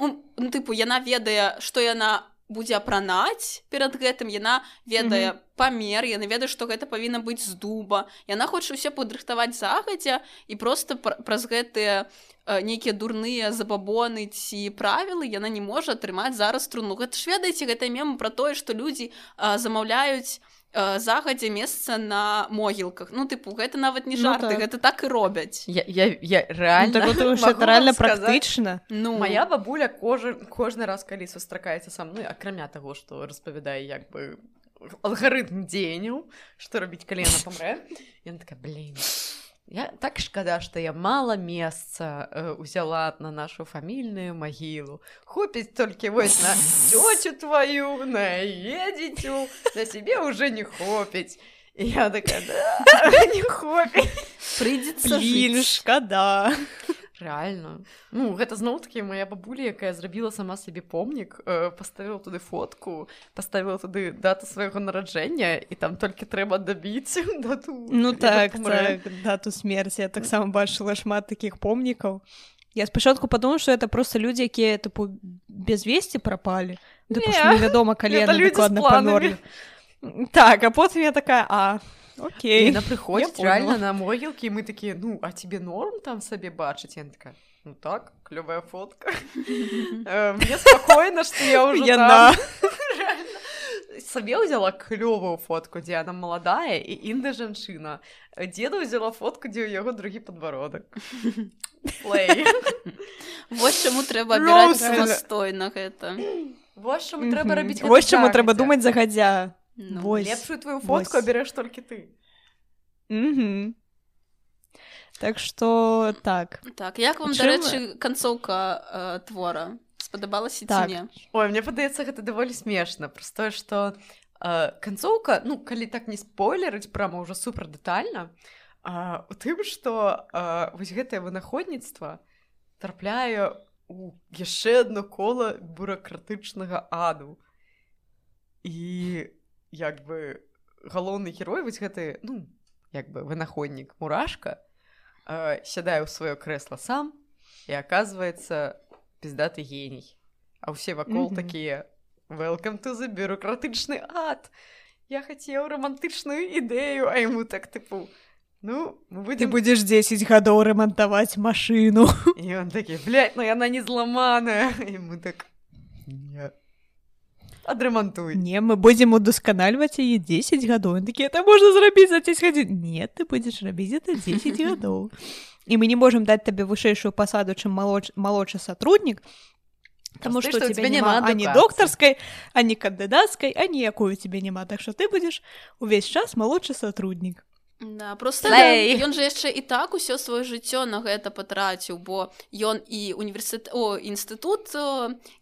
ну, ну, тыпу яна ведае што яна будзе апранаць перад гэтым яна ведае mm -hmm. памер яна ведае што гэта павінна быць з дуба яна хоча ўсё падрыхтаваць загадзя і просто пр праз гэтыя нейкія дурныя забабоны ці правілы яна не можа атрымаць зараз труну гэта ж ведаеце гэта мем пра тое што людзі замаўляюць Э, загадзя месца на могілках ну тыпу гэта нават не жарты ну, так. гэта так і робяць я, я, я реально ну, так, (laughs) реально практычна ну. Моя бабуля кожа кожны раз калі сустракаецца са мной акрамя таго што распавядае як бы алгарытм дзеянняў што рабіць калі яна памрэ я такая блин Я так шкада, што я мала месца э, узяла на нашу фамільную магілу. Хопіць толькі вось на цёцю твою, на едзіцю, на сябе ўжо не хопіць. І я такая да, не хопіць. Прыйдзецца шкада реально. Ну гэта зноў таки моя бабуля якая зрабіла сама сабе помнік э, поставила туды фотку поставила туды дату свайго нараджэння і там толькі трэба дабіць (laughs) дату. Ну так, так дату смерти я таксама бачыла шмат таких помнікаў я спачатку подумала что это просто людзі якія тыпу без весці пропалі вядома калі дакладна памёрлі так а потым я такая а Окей. Яна прыходзіць реально на могілкі мы такія ну а тебе норм там сабе бачыць я такая ну так клёвая фотка (laughs) э, мне спокойно что я уже яна (laughs) сабе ўзяла клёвую фотку дзе она маладая і інда жанчына деда ўзяла фотку дзе ў яго другі подбородак вось чаму трэба самастойна гэта вось чаму трэба рабіць вось чаму трэба думаць загадзя Ну, Вось. лепшую твою фотку абярэш толькі ты. Угу. так что так. Так як вам дарэчы канцоўка э, твора. Спадабалася так. Ой мне падаецца гэта даволі смешна простое что э, канцоўка ну калі так не спойлерыць прама ўжо супер дэтальна у тым что э, вось гэтае вынаходніцтва трапляе у яшчэ одно кола бюрократычнага аду. І як бы галоўны герой вось гэты ну як бы вынаходнік мурашка э, сядае ў сваё крэсла сам і оказывается пиздаты геній. А ўсе вакол mm -hmm. такія welcome to the бюрократычны ад! Я хацеў романтычную ідэю а ему так тыпу ну будем... ты будзеш 10 гадоў рамантаваць машину (laughs) і он такі блядь, но ну яна не зламаная! Ему так не адрамантуй не мы будзем удасканальваць яе 10 гадоў такі это можна зрабіць за 10 гадзін нет ты будзеш рабіць это 10 гадоў і мы не можемм даць табе вышэйшую пасаду чым малоч малодшы сотруднік Таму што тебе няма ані доктарскай, ані кандыдацкай, а ніякую тебе няма, так што ты будзеш увесь час малодшы сотруднік. Да, просто ён жа яшчэ і так усё сваё жыццё на гэта патраціў бо ён і універсіт о інстытут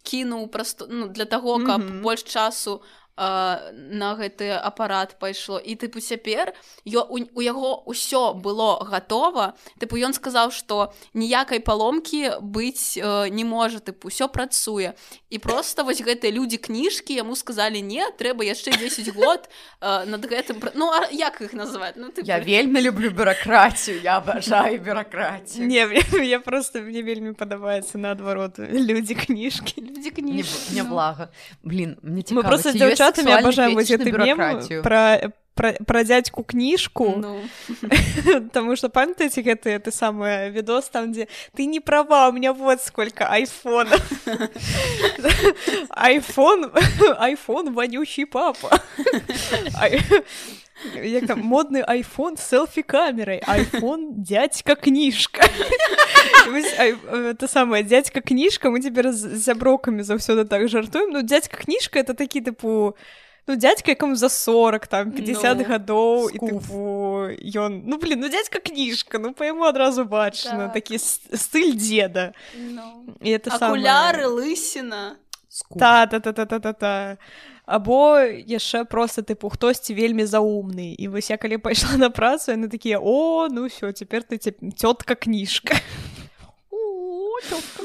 кінуў просто ну, для таго каб mm -hmm. больш часу на гэты апарат пайшло. І тыпу цяпер у, у яго ўсё было гатова. Тыпу ён сказаў што ніякай паломкі быць э, не можа тыпу ўсё працуе і просто вось гэтыя людзі кніжкі яму сказалі не трэба яшчэ 10 год э, над гэтым ну а як іх называть? Ну, тыпу... я вельмі люблю бюракратію я абажаю бюракратію не я просто мне вельмі падабаецца наадварот людзі кніжкі людзі кніжкі не блага блин мне мы просто дзяўчат ребятами обожаем вот эту мем про про, про дядьку книжку. Ну. (laughs) потому что памятаете это это самое видос там где ты не права у меня вот сколько айфонов (laughs) айфон (laughs) айфон вонючий папа. Як там модны iPhone селфі камерай iPhone дядька кніжка это самая дядька кніжка мы цяпер з сяброкамі заўсёды так жартуем. Ну дядька кніжка это такі тыпу ну дядька якому за 40 там 50 ну, гадоў і тыпу ён ну блин ну дядька кніжка ну па яму адразу бачна так. такі стыль деда ну. і это акуляры лысіна та та та та та та та. Або яшчэ просто тыпу хтосьці вельмі заумны і вось я калі пайшла на працу яны такія о ну все цяпер ты цётка кніжка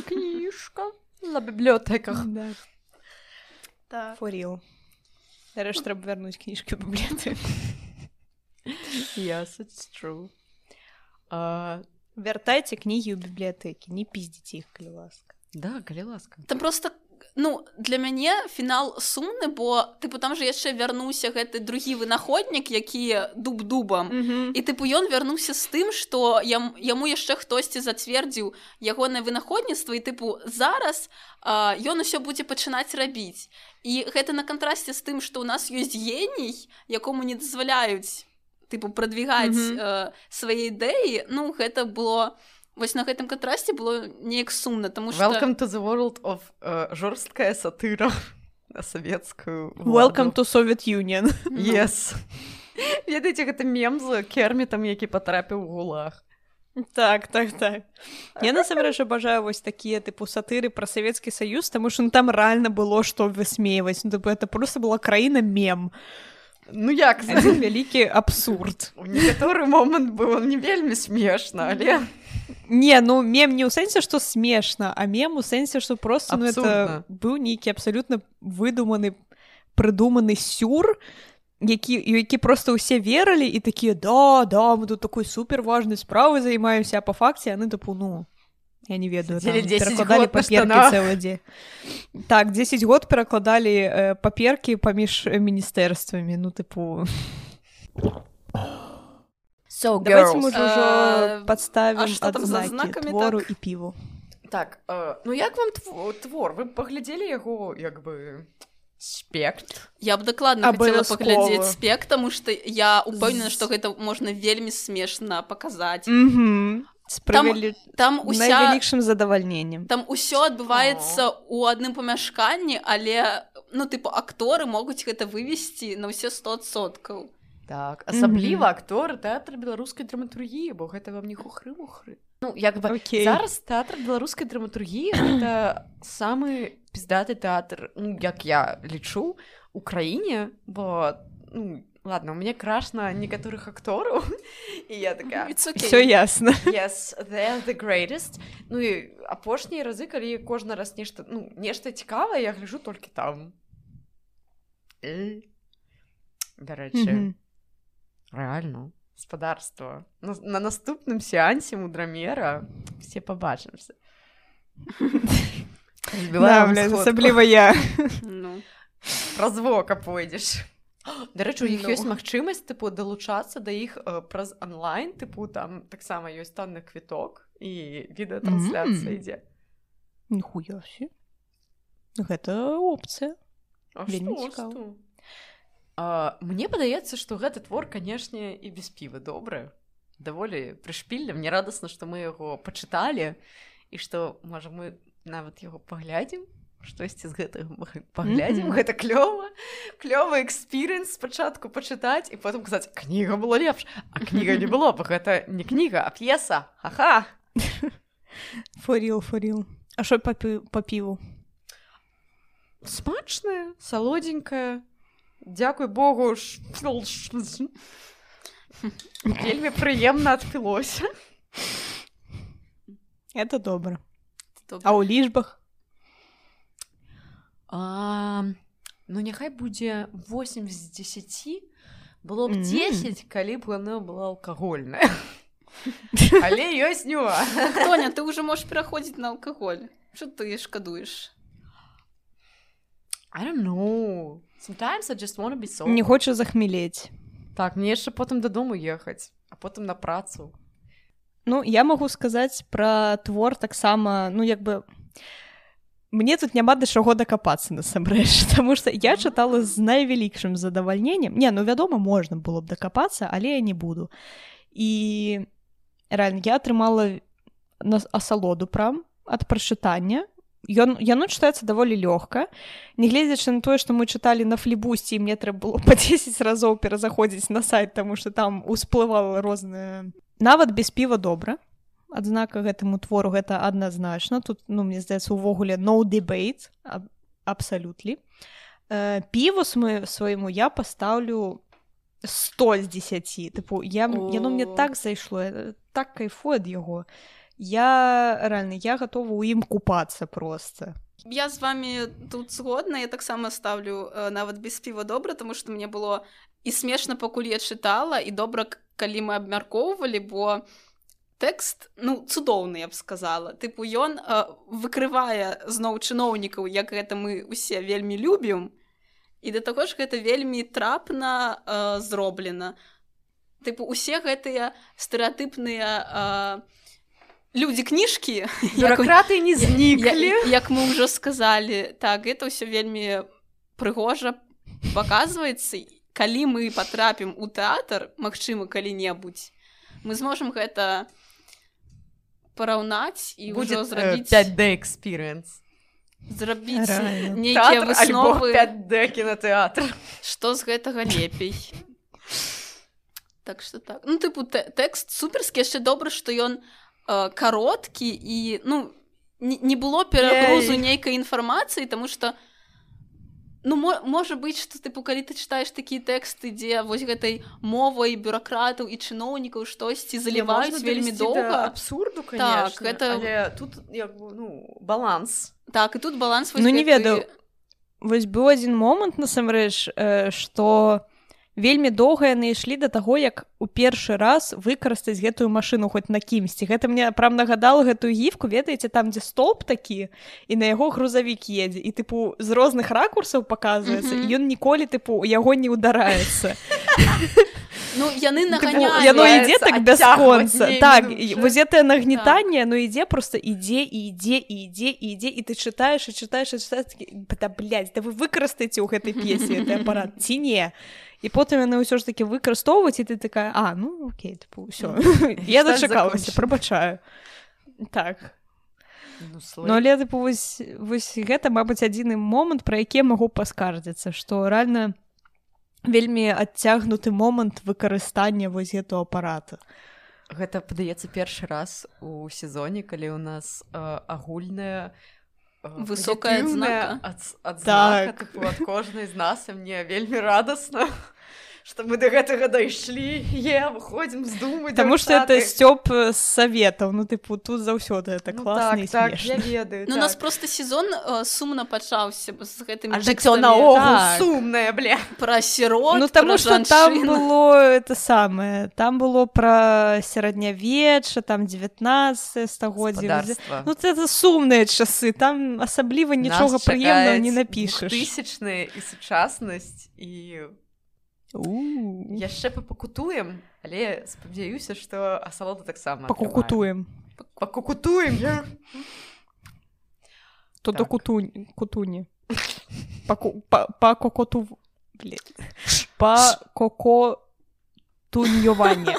кніжка на бібліотэках да. так. фурил Нарэш трэба вярнуць кніжкі бібліяты yes, true. Uh... вяртайце кнігі ў бібліятэкі не піздзіце іх калі ласка да калі ласка там просто ну для мяне фінал сумны бо тыпу там же яшчэ вярнуўся гэты другі вынаходнік які дуб дубам mm -hmm. і тыпу ён вярнуўся з тым што ям, яму яшчэ хтосьці зацвердзіў ягонае вынаходніцтва і тыпу зараз а, ён усё будзе пачынаць рабіць і гэта на кантрасце з тым што ў нас ёсць геній якому не дазваляюць тыпу прадвігаць mm -hmm. э, свае ідэі ну гэта было вось на гэтым кантрасце было неяк сумна тому что welcome to the world of uh, жорсткая сатыра (laughs) на савецкую welcome to Совет Union. (laughs) Yes. (laughs) Ведаеце гэта мем з кермітам які патрапіў у гулах. Так так так. Я насамрэч абажаю вось такія тыпу сатыры пра савецкі саюз таму що ну, там рэальна было што высмейваць ну, это просто была краіна мем. Ну як вялікі абсурд. у некаторы момант быў не вельмі смешна але не ну мем не ў сэнсе што смешна а мем у сэнсе што просто ну, это быў нейкі абсалютна выдуманы прыдуманы сюр які які просто ўсе верылі і такія да да мы тут такой супер важнай справы займаемся а по факце яны тапу ну я не ведаю перакладалі папердзе так 10 год перакладалі э, паперкі паміж міністэрствамі ну тыпу so давайте мы ўжо uh, падставім твору так? і піву так uh, ну як вам твор? Вы паглядзелі яго як бы спект? Я б дакладна паглядзець спект тому что я упэўнена што гэта можна вельмі смешна паказаць справілі там, там уся... вялікшым задавальненнем там усё адбываецца у адным памяшканні але ну тыпу акторы могуць гэта вывесці на ўсе 100соткаў так асабліва актор тэатр беларускай драматургіі бо гэта вам не хухры мухры ну як бы okay. зараз тэатр беларускай драматургіі это самы піздаты тэатр ну, як я лічу у краіне бо ну, ладно у мяне краш на некаторых актораў і (laughs) я такая okay. все ясна (laughs) yes, the greatest ну і апошнія разы калі кожны раз нешта ну нешта цікавае я гляжу толькі там. Дарэчы mm -hmm реально. Спадарства на, на наступным сеансе мудрамера все побачымся асабліва я. Ну. праз вока пойдзеш дарэчы у іх ёсць магчымасць тыпу далучацца да іх э, праз онлайн тыпу там таксама ёсць танны квіток і відэатрансляцыя ідзе нихуясе гэта опцыя мне падаецца што гэты твор канешне і без півы добры даволі прышпільна мне радасна што мы яго пачыталі і што можа мы нават яго паглядзім штосьці з гэтага паглядзім mm -hmm. гэта клёва клёвы экспірэнс спачатку пачытаць і потым казаць кніга была лепш а кніга не было б гэта не кніга а п'еса хаха. (laughs) Форил форил а що па піву смачная салодзенькая Дзякуй Богу ж вельмі прыемна адпілося это добра Добра. а ў лічбах А, ну няхай будзе 8 з 10 было б Мгм. 10 калі б яно была алкагольная (laughs) але ёсць нюа Тоня ты уже можешь пераходзіць на алкаголь что ты шкадуеш I don't know sometimes I just wanna be sober. не хоча захмелець так мне яшчэ потым дадому ехаць а потым на працу. Ну я магу сказаць пра твор таксама ну як бы мне тут няма да чаго дакапацца насамрэч (laughs) Таму што я чытала з найвялікшым задавальненнем. Не ну вядома можна было б дакапацца але я не буду. І реально я атрымала на асалоду прам ад прачытання ён яно чытаецца даволі лёгка нягледзячы на тое што мы чыталі на флібусці мне трэба было (laughs) па 10 разоў перазаходзіць на сайт таму што там усплывала розныя нават без піва добра адзнака гэтаму твору гэта адназначна тут ну мне здаецца увогуле no debate аб- абсалютлі э, півус мы свайму я пастаўлю 100 з 10 тыпу я яно мне О. так зайшло я так кайфу ад яго я реально я готова у ім купацца просто. Я з вами тут згодна я таксама ставлю э, нават без піва добра тому что мне было і смешна пакуль я чытала і добра калі мы абмяркоўвалі бо тэкст ну цудоўны я б сказала. Тыпу ён э, выкрывае зноў чыноўнікаў як гэта мы усе вельмі любім і да таго ж гэта вельмі трапна э, зроблена тыпу усе гэтыя стэеатыпныя э, людзі кніжкі (laughs) бюракраты не зніклі як мы ўжо сказалі так это ўсё вельмі прыгожа паказваецца калі мы патрапім у тэатр магчыма калі-небудзь мы зможам гэта параўнаць і ўжо э, зрабіць 5D experience зрабіць нейкія высновы. 5D кінотэатр што з гэтага лепей? Так что так. Ну тыпу тэ- тэкст суперскі яшчэ добра што ён кароткі і ну не, не было перагрузу Ей. нейкай інфармацыі тому что ну мо, можа быць што тыпу калі ты чытаеш такія тэксты дзе вось гэтай мовай бюракратаў і чыноўнікаў штосьці заліваюць вельмі доўга абсурду Так, гэта- але тут як бы, ну баланс так і тут баланс вось Ну, не гэты- ведаю. вось быў адзін момант насамрэч э, што вельмі доўга яны ішлі да таго як у першы раз выкарыстаць гэтую машыну хоць на кімсьці. Гэта мне прям нагадала гэтую гіфку ведаеце там дзе столб такі і на яго грузавік едзе. І тыпу з розных ракурсаў паказваецца Мгм. і ён ніколі тыпу яго не ўдараецца (laughs) ну яны наганяюць яно ідзе так бясконца так вось гэтае нагнетанне оно ідзе просто ідзе і ідзе і ідзе і ідзе і ты чытаеш і чытаеш і чытаеш такі, да блядь, да вы выкарыстаеце ў гэтай п'есе гэты апарат ці не і потым яны ўсё ж таки выкарыстоўваць і ты такая а ну окей тыпу ўсё (laughs) я Штат дачакалася прабачаю так. Ну, Ну але тыпу вось вось гэта мабыць адзіны момант пра які я магу паскардзіцца што рэальна вельмі адцягнуты момант выкарыстання вось гэту апарата гэта падаецца першы раз у сезоне калі ў нас э, агульная э, Высокая адзнака. адз- адзнака, Так. тыпу, ад кожнай з нас і мне вельмі радасна што мы да гэтага дайшлі. Е выходзім з думы Таму што это сцёп з саветаў ну тыпу тут заўсёды это ну, класна так, і так, я ведаю Ну, у нас так. просто сезон э, сумна пачаўся з гэтымі а жыццё наогул Так. сумнае бля. Пра сірот Ну таму што там было это самае. Там было пра сярэднявечча там 19 стагоддзя Гаспадарства. Ну это сумныя часы. Там асабліва нічога прыемнага не напішаш. тысячная і сучаснасць і У. яшчэ папакутуем але спадзяюся што асалода таксама пакукутуем пакукутуем я то до Так. кутунь кутуні. Па кокоту па коко туньёванне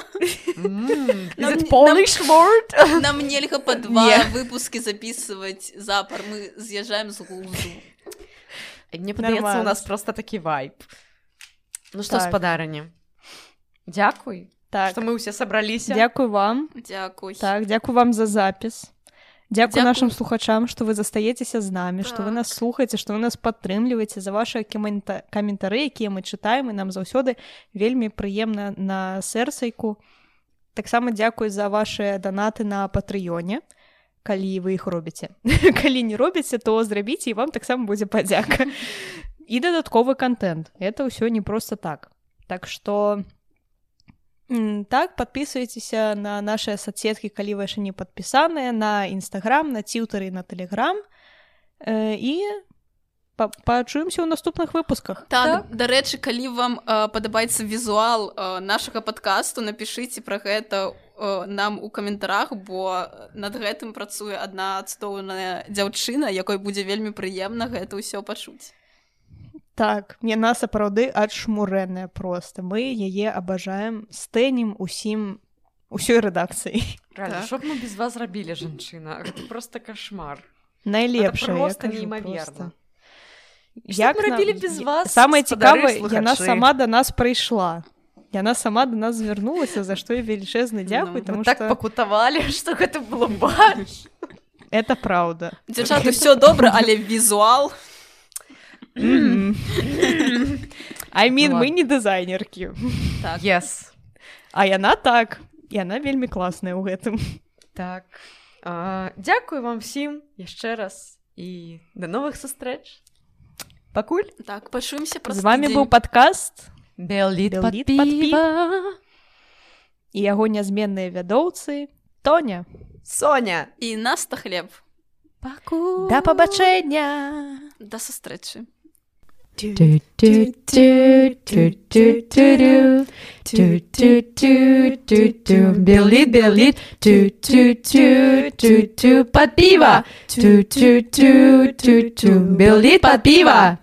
Нам нельга па два выпускі записываць запар. Мы з'язджаем з глузду. Мне падаецца, у нас просто такі вайб. Ну што, Так. спадарыні? Дзякуй, так што мы ўсе сабраліся. дзякуй вам дзякуй так дзякуй вам за запіс Дзякую Дзякуй. нашим слухачам, што вы застаецеся з намі, што вы Так. нас слухаеце, што вы нас падтрымліваеце за ваши камента... каментары, якія мы чытаем і нам заўсёды вельмі прыемна на сэрсайку. Таксама дзякуй за ваши данаты на патрыёне калі вы іх робіце (laughs) калі не робіце то зрабіце і вам таксама будзе падзяка і дадатковы контент. Это ўсё не просто так. Так что так подписывайтеся на наши соцсеткі калі вы яшчэ не подпісаныя на нстаграм на ціўтары на телеграм э, і па- пачуемся ў наступных выпусках. Так, дарэчы калі вам э, падабаецца візуал э, нашага падкасту напішыце пра гэта э, нам у каментарах бо над гэтым працуе адна адстоўная дзяўчына якой будзе вельмі прыемна гэта ўсё пачуць так яна сапраўды адшмурэнная просто мы яе абажаем стэнем усім усёй рэдакцыі Реально, Так. б мы без вас зрабілі жанчына гэта просто кошмар найлепшая просто неймаверна. Што на- рабілі без вас, самае цікавае яна сама да нас прыйшла яна сама до нас звярнулася за што і велічэзны дзякуй Ну, мы так что пакутавалі што (laughs) гэта было больш это праўда дзяўчаты все добра але візуал. (laughs) I mean, Ну мы не дызайнеркі так. Yes. а яна так. Яна вельмі класная ў гэтым так. А, дзякую вам всім яшчэ раз і да новых сустрэч пакуль? Так пачуемся з вами быў падкаст Белліт і яго нязменныя вядоўцы Тоня. Соня. І наста хлеб. Паку да пабачэння да сустрэчы do do do do do do do do do do do do Billy Billy do do do do do Patpiva do do do do do Billy Patpiva